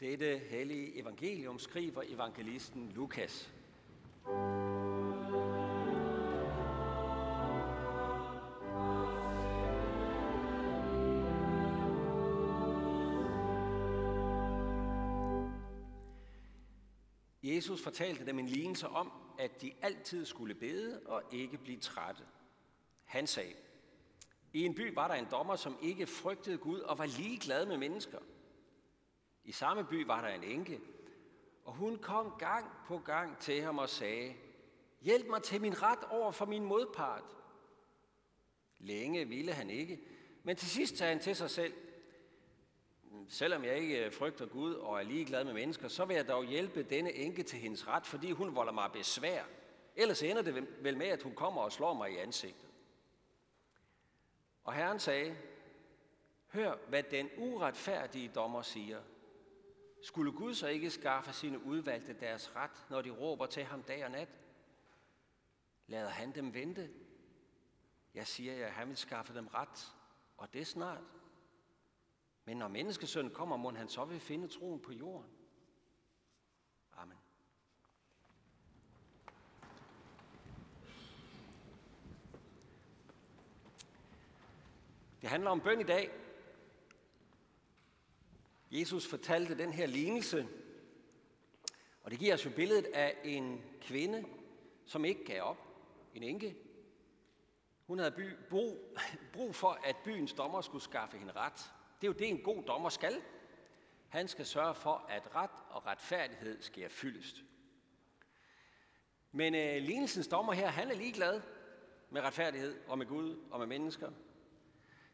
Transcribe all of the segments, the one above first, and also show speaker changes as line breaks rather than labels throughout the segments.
Dette hellige evangelium skriver evangelisten Lukas. Jesus fortalte dem en lignelse om, at de altid skulle bede og ikke blive trætte. Han sagde, i en by var der en dommer, som ikke frygtede Gud og var ligeglad med mennesker. I samme by var der en enke, og hun kom gang på gang til ham og sagde, Hjælp mig til min ret over for min modpart. Længe ville han ikke, men til sidst sagde han til sig selv, Selvom jeg ikke øh, frygter Gud og er ligeglad med mennesker, så vil jeg dog hjælpe denne enke til hendes ret, fordi hun volder mig besvær. Ellers ender det vel med, at hun kommer og slår mig i ansigtet. Og Herren sagde, hør, hvad den uretfærdige dommer siger. Skulle Gud så ikke skaffe sine udvalgte deres ret, når de råber til ham dag og nat? Lader han dem vente? Jeg siger jer, han vil skaffe dem ret, og det snart. Men når menneskesønnen kommer, må han så vil finde troen på jorden. Amen. Det handler om bøn i dag. Jesus fortalte den her lignelse, og det giver os jo billedet af en kvinde, som ikke gav op. En enke. Hun havde by, brug, brug for, at byens dommer skulle skaffe hende ret. Det er jo det, en god dommer skal. Han skal sørge for, at ret og retfærdighed sker fyldest. Men øh, lignelsens dommer her, han er ligeglad med retfærdighed og med Gud og med mennesker.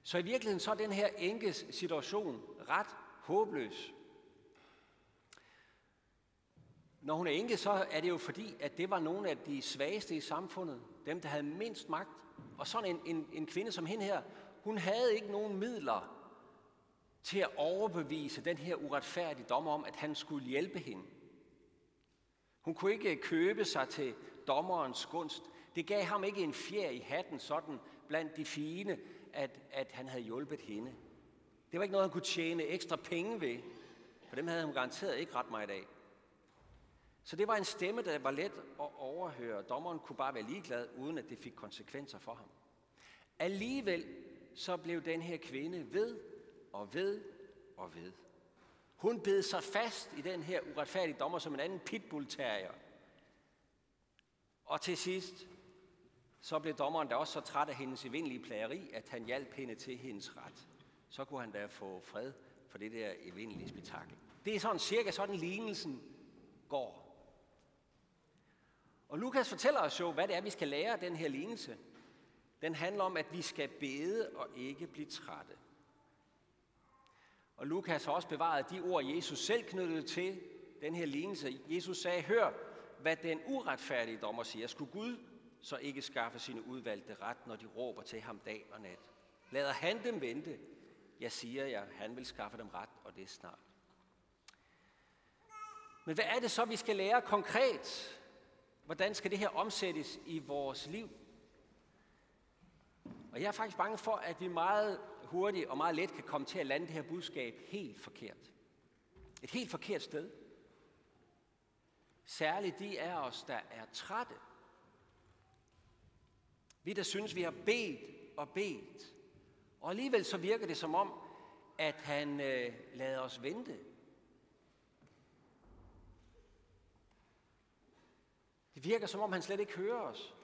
Så i virkeligheden så er den her enkes situation ret håbløs. Når hun er enke, så er det jo fordi, at det var nogle af de svageste i samfundet. Dem, der havde mindst magt. Og sådan en, en, en kvinde som hende her, hun havde ikke nogen midler til at overbevise den her uretfærdige dommer om, at han skulle hjælpe hende. Hun kunne ikke købe sig til dommerens gunst. Det gav ham ikke en fjer i hatten sådan blandt de fine, at, at han havde hjulpet hende. Det var ikke noget, han kunne tjene ekstra penge ved, for dem havde han garanteret ikke ret meget af. Så det var en stemme, der var let at overhøre. Dommeren kunne bare være ligeglad, uden at det fik konsekvenser for ham. Alligevel så blev den her kvinde ved og ved og ved. Hun bed sig fast i den her uretfærdige dommer som en anden pitbullterrier. Og til sidst, så blev dommeren da også så træt af hendes evindelige plageri, at han hjalp hende til hendes ret. Så kunne han da få fred for det der evindelige spektakel. Det er sådan cirka sådan lignelsen går. Og Lukas fortæller os jo, hvad det er, vi skal lære af den her lignelse. Den handler om, at vi skal bede og ikke blive trætte. Og Lukas har også bevaret de ord, Jesus selv knyttede til den her lignelse. Jesus sagde, hør, hvad den uretfærdige dommer siger. Skulle Gud så ikke skaffe sine udvalgte ret, når de råber til ham dag og nat? Lader han dem vente? Jeg siger jer, han vil skaffe dem ret, og det er snart. Men hvad er det så, vi skal lære konkret? Hvordan skal det her omsættes i vores liv? Og jeg er faktisk bange for, at vi meget hurtigt og meget let kan komme til at lande det her budskab helt forkert. Et helt forkert sted. Særligt de af os, der er trætte. Vi, der synes, vi har bedt og bedt. Og alligevel så virker det som om, at han øh, lader os vente. Det virker som om, han slet ikke hører os.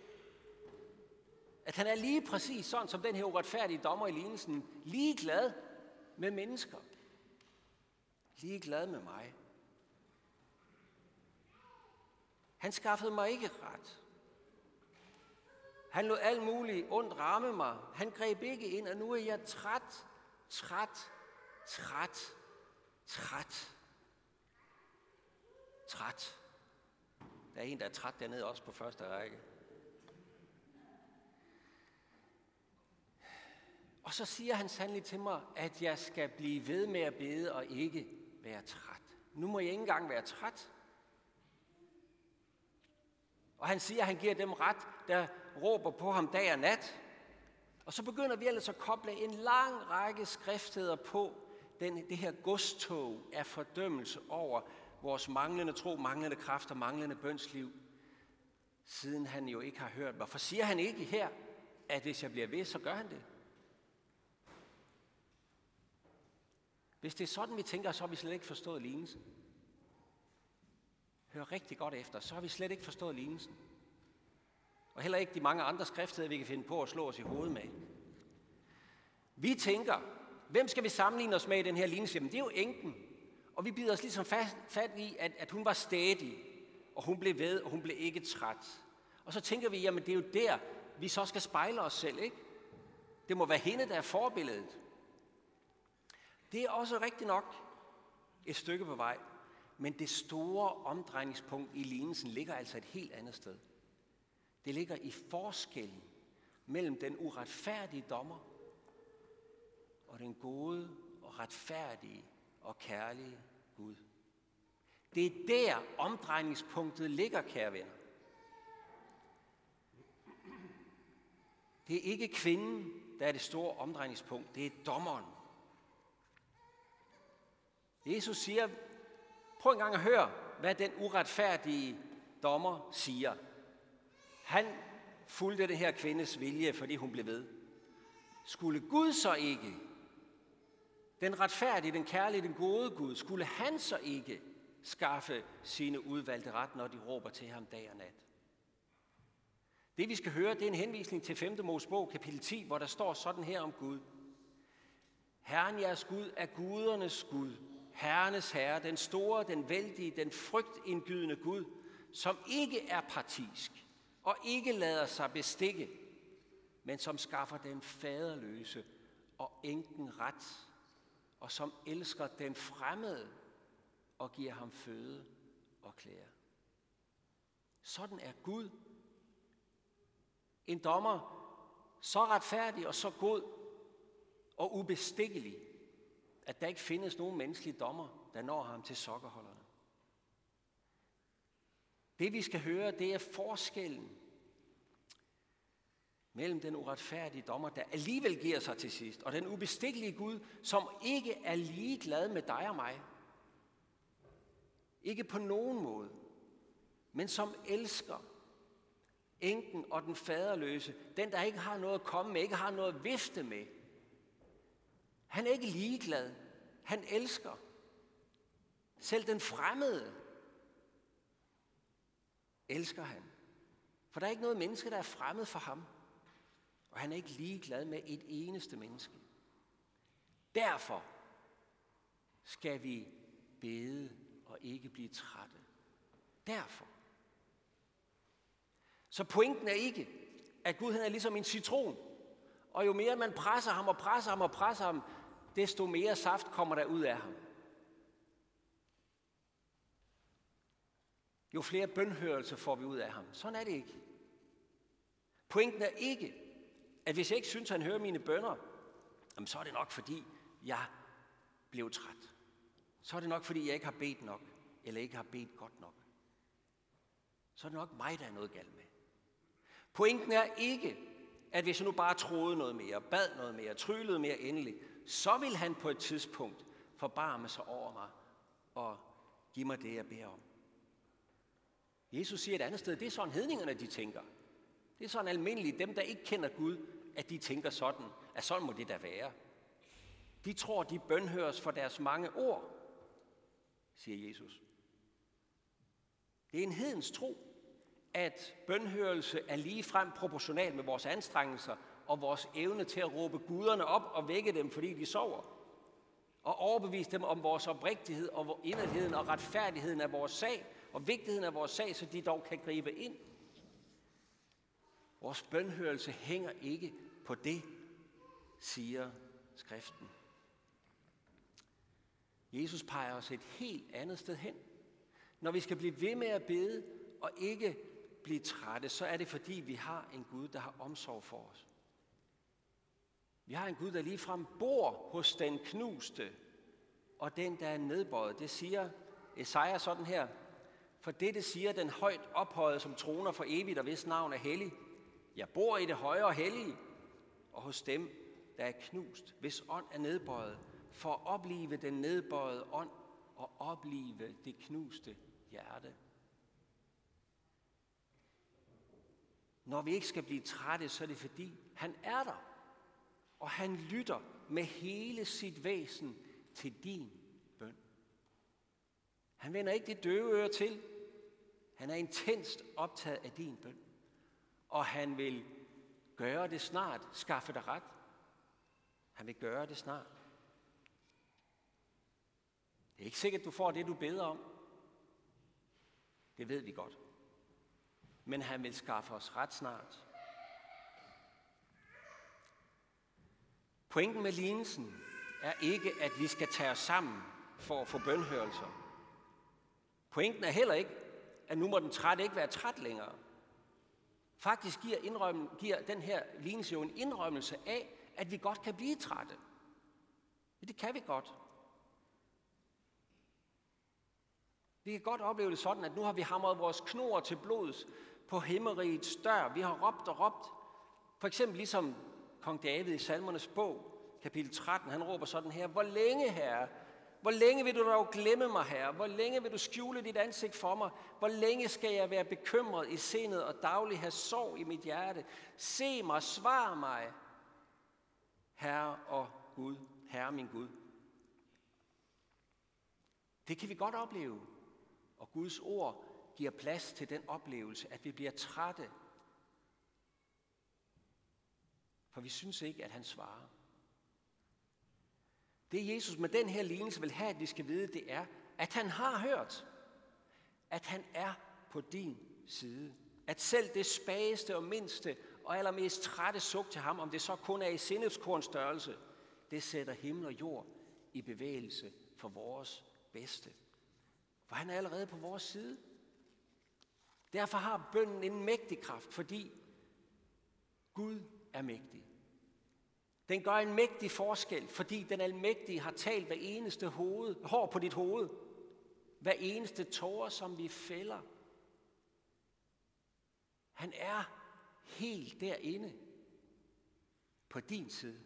At han er lige præcis sådan som den her uretfærdige dommer i lignelsen, ligeglad med mennesker. Ligeglad med mig. Han skaffede mig ikke ret. Han lod alt muligt ondt ramme mig. Han greb ikke ind, og nu er jeg træt, træt, træt, træt. Træt. Der er en, der er træt dernede også på første række. Og så siger han sandelig til mig, at jeg skal blive ved med at bede og ikke være træt. Nu må jeg ikke engang være træt. Og han siger, at han giver dem ret, der råber på ham dag og nat. Og så begynder vi ellers at koble en lang række skriftheder på den, det her godstog af fordømmelse over vores manglende tro, manglende kraft og manglende bønsliv, siden han jo ikke har hørt. Hvorfor siger han ikke her, at hvis jeg bliver ved, så gør han det? Hvis det er sådan, vi tænker, så har vi slet ikke forstået lignelsen. Hør rigtig godt efter, så har vi slet ikke forstået lignelsen. Og heller ikke de mange andre skriftsteder, vi kan finde på at slå os i hovedet med. Vi tænker, hvem skal vi sammenligne os med i den her lignelse? Jamen, det er jo enken. Og vi bider os ligesom fat, fat i, at, at hun var stædig, og hun blev ved, og hun blev ikke træt. Og så tænker vi, jamen det er jo der, vi så skal spejle os selv, ikke? Det må være hende, der er forbilledet. Det er også rigtigt nok et stykke på vej. Men det store omdrejningspunkt i lignelsen ligger altså et helt andet sted. Det ligger i forskellen mellem den uretfærdige dommer og den gode og retfærdige og kærlige Gud. Det er der omdrejningspunktet ligger, kære venner. Det er ikke kvinden, der er det store omdrejningspunkt. Det er dommeren. Jesus siger, prøv en gang at høre, hvad den uretfærdige dommer siger. Han fulgte det her kvindes vilje, fordi hun blev ved. Skulle Gud så ikke, den retfærdige, den kærlige, den gode Gud, skulle han så ikke skaffe sine udvalgte ret, når de råber til ham dag og nat? Det vi skal høre, det er en henvisning til 5. Mosebog, kapitel 10, hvor der står sådan her om Gud. Herren jeres Gud er gudernes Gud, herrenes herre, den store, den vældige, den frygtindgydende Gud, som ikke er partisk og ikke lader sig bestikke, men som skaffer den faderløse og enken ret, og som elsker den fremmede og giver ham føde og klæder. Sådan er Gud. En dommer så retfærdig og så god og ubestikkelig, at der ikke findes nogen menneskelig dommer, der når ham til sokkerholderne. Det vi skal høre, det er forskellen mellem den uretfærdige dommer, der alligevel giver sig til sidst, og den ubestikkelige Gud, som ikke er ligeglad med dig og mig. Ikke på nogen måde, men som elsker enken og den faderløse, den der ikke har noget at komme med, ikke har noget at vifte med, han er ikke ligeglad. Han elsker. Selv den fremmede elsker han. For der er ikke noget menneske, der er fremmed for ham. Og han er ikke ligeglad med et eneste menneske. Derfor skal vi bede og ikke blive trætte. Derfor. Så pointen er ikke, at Gud han er ligesom en citron. Og jo mere man presser ham og presser ham og presser ham, desto mere saft kommer der ud af ham. Jo flere bønhørelser får vi ud af ham. Sådan er det ikke. Pointen er ikke, at hvis jeg ikke synes, at han hører mine bønder, jamen så er det nok, fordi jeg blev træt. Så er det nok, fordi jeg ikke har bedt nok, eller ikke har bedt godt nok. Så er det nok mig, der er noget galt med. Pointen er ikke, at hvis jeg nu bare troede noget mere, bad noget mere, tryllede mere endelig, så vil han på et tidspunkt forbarme sig over mig og give mig det, jeg beder om. Jesus siger et andet sted, det er sådan hedningerne, de tænker. Det er sådan almindeligt, dem der ikke kender Gud, at de tænker sådan, at sådan må det da være. De tror, de bønhøres for deres mange ord, siger Jesus. Det er en hedens tro, at bønhørelse er lige frem proportional med vores anstrengelser og vores evne til at råbe guderne op og vække dem, fordi de sover. Og overbevise dem om vores oprigtighed og inderligheden og retfærdigheden af vores sag og vigtigheden af vores sag, så de dog kan gribe ind. Vores bønhørelse hænger ikke på det, siger skriften. Jesus peger os et helt andet sted hen. Når vi skal blive ved med at bede og ikke blive trætte, så er det fordi, vi har en Gud, der har omsorg for os. Vi har en Gud, der ligefrem bor hos den knuste og den, der er nedbøjet. Det siger Esaja sådan her. For det siger den højt ophøjet, som troner for evigt og hvis navn er hellig. Jeg bor i det højere og hellige, og hos dem, der er knust, hvis ånd er nedbøjet, for at opleve den nedbøjede ånd og opleve det knuste hjerte. Når vi ikke skal blive trætte, så er det fordi, han er der. Og han lytter med hele sit væsen til din bøn. Han vender ikke det døve øre til. Han er intenst optaget af din bøn. Og han vil gøre det snart, skaffe dig ret. Han vil gøre det snart. Det er ikke sikkert, du får det, du beder om. Det ved vi godt. Men han vil skaffe os ret snart. Pointen med lignelsen er ikke, at vi skal tage os sammen for at få bønhørelser. Pointen er heller ikke, at nu må den trætte ikke være træt længere. Faktisk giver, indrømmen, giver den her lignelse jo en indrømmelse af, at vi godt kan blive trætte. Det kan vi godt. Vi kan godt opleve det sådan, at nu har vi hamret vores knor til blods på himmerigets dør. Vi har råbt og råbt. For eksempel ligesom kong David i salmernes bog, kapitel 13, han råber sådan her, Hvor længe, herre, hvor længe vil du dog glemme mig, herre? Hvor længe vil du skjule dit ansigt for mig? Hvor længe skal jeg være bekymret i sindet og dagligt have sorg i mit hjerte? Se mig, svar mig, Herre og Gud, Herre min Gud. Det kan vi godt opleve. Og Guds ord giver plads til den oplevelse, at vi bliver trætte. For vi synes ikke, at han svarer. Det Jesus med den her lignelse vil have, at vi skal vide, det er, at han har hørt. At han er på din side. At selv det spageste og mindste og allermest trætte suk til ham, om det så kun er i sindhedskorns størrelse, det sætter himmel og jord i bevægelse for vores bedste. For han er allerede på vores side. Derfor har bønden en mægtig kraft, fordi Gud er mægtig. Den gør en mægtig forskel, fordi den almægtige har talt hver eneste hoved, hår på dit hoved. Hver eneste tårer, som vi fælder. Han er helt derinde på din side.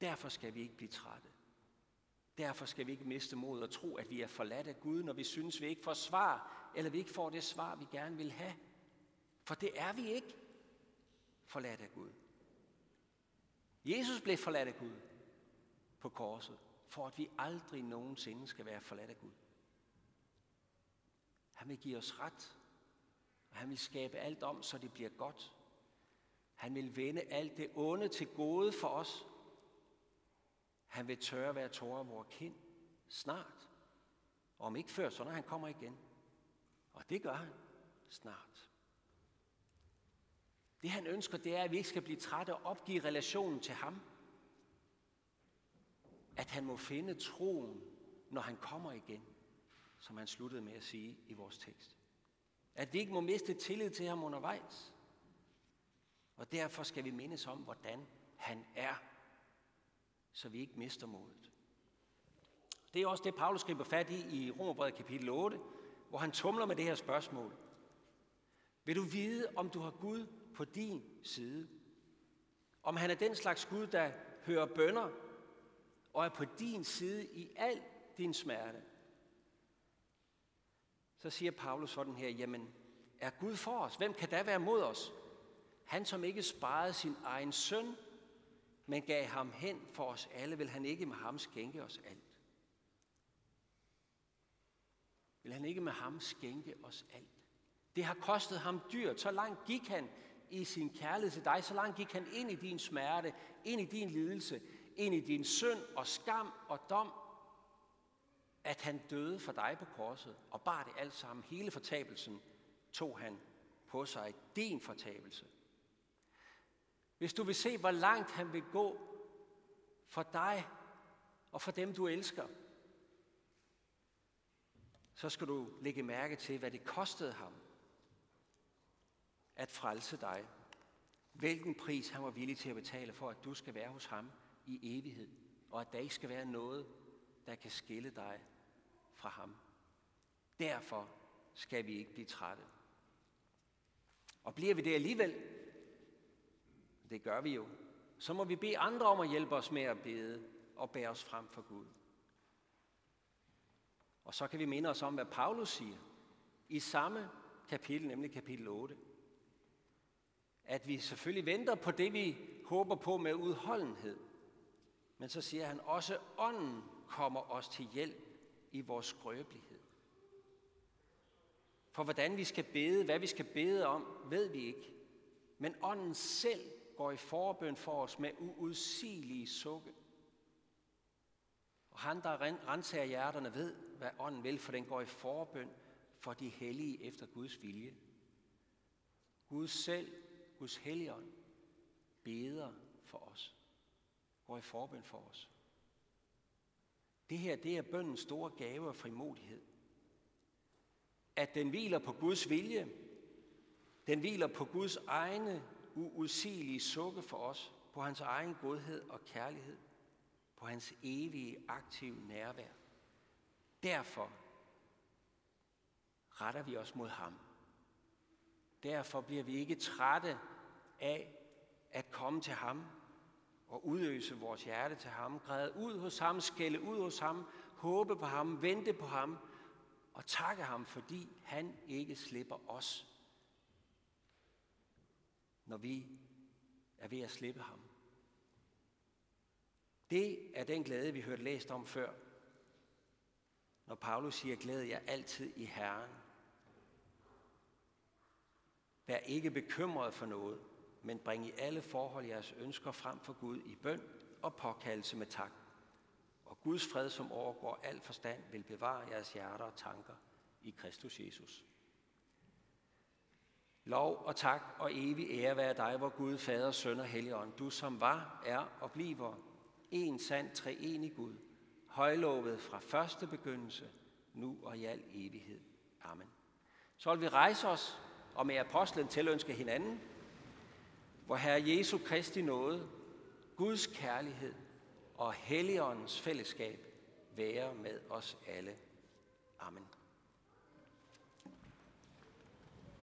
Derfor skal vi ikke blive trætte. Derfor skal vi ikke miste mod og tro, at vi er forladt af Gud, når vi synes, vi ikke får svar, eller vi ikke får det svar, vi gerne vil have. For det er vi ikke forladt af Gud. Jesus blev forladt af Gud på korset, for at vi aldrig nogensinde skal være forladt af Gud. Han vil give os ret, og han vil skabe alt om, så det bliver godt. Han vil vende alt det onde til gode for os. Han vil tørre være tårer vores kind snart. Og om ikke før, så når han kommer igen. Og det gør han snart. Det han ønsker, det er, at vi ikke skal blive trætte og opgive relationen til ham. At han må finde troen, når han kommer igen, som han sluttede med at sige i vores tekst. At vi ikke må miste tillid til ham undervejs. Og derfor skal vi mindes om, hvordan han er, så vi ikke mister modet. Det er også det, Paulus skriver fat i i Romerbrevet kapitel 8, hvor han tumler med det her spørgsmål. Vil du vide, om du har Gud på din side. Om han er den slags Gud, der hører bønder og er på din side i al din smerte. Så siger Paulus sådan her, jamen er Gud for os? Hvem kan da være mod os? Han, som ikke sparede sin egen søn, men gav ham hen for os alle, vil han ikke med ham skænke os alt. Vil han ikke med ham skænke os alt? Det har kostet ham dyrt. Så langt gik han i sin kærlighed til dig, så langt gik han ind i din smerte, ind i din lidelse, ind i din synd og skam og dom, at han døde for dig på korset og bar det alt sammen. Hele fortabelsen tog han på sig. Din fortabelse. Hvis du vil se, hvor langt han vil gå for dig og for dem, du elsker, så skal du lægge mærke til, hvad det kostede ham at frelse dig. Hvilken pris han var villig til at betale for, at du skal være hos ham i evighed, og at der ikke skal være noget, der kan skille dig fra ham. Derfor skal vi ikke blive trætte. Og bliver vi det alligevel, det gør vi jo, så må vi bede andre om at hjælpe os med at bede og bære os frem for Gud. Og så kan vi minde os om, hvad Paulus siger i samme kapitel, nemlig kapitel 8. At vi selvfølgelig venter på det, vi håber på med udholdenhed. Men så siger han også, ånden kommer os til hjælp i vores skrøbelighed. For hvordan vi skal bede, hvad vi skal bede om, ved vi ikke. Men ånden selv går i forbøn for os med uudsigelige sukke. Og han, der renser hjerterne, ved, hvad ånden vil, for den går i forbøn for de hellige efter Guds vilje. Gud selv, Guds helligånd, beder for os. Går i forbøn for os. Det her, det er bøndens store gave og frimodighed. At den hviler på Guds vilje. Den hviler på Guds egne uudsigelige sukke for os. På hans egen godhed og kærlighed. På hans evige aktive nærvær. Derfor retter vi os mod ham. Derfor bliver vi ikke trætte af at komme til ham og udøse vores hjerte til ham, græde ud hos ham, skælde ud hos ham, håbe på ham, vente på ham og takke ham, fordi han ikke slipper os, når vi er ved at slippe ham. Det er den glæde, vi hørte læst om før, når Paulus siger, glæd jer altid i Herren. Vær ikke bekymret for noget, men bring i alle forhold jeres ønsker frem for Gud i bøn og påkaldelse med tak. Og Guds fred, som overgår al forstand, vil bevare jeres hjerter og tanker i Kristus Jesus. Lov og tak og evig ære være dig, hvor Gud, Fader, Søn og Helligånd, du som var, er og bliver en sand treenig Gud, højlovet fra første begyndelse, nu og i al evighed. Amen. Så vil vi rejse os og med apostlen tilønske hinanden, hvor Herre Jesu Kristi nåde, Guds kærlighed og Helligåndens fællesskab være med os alle. Amen.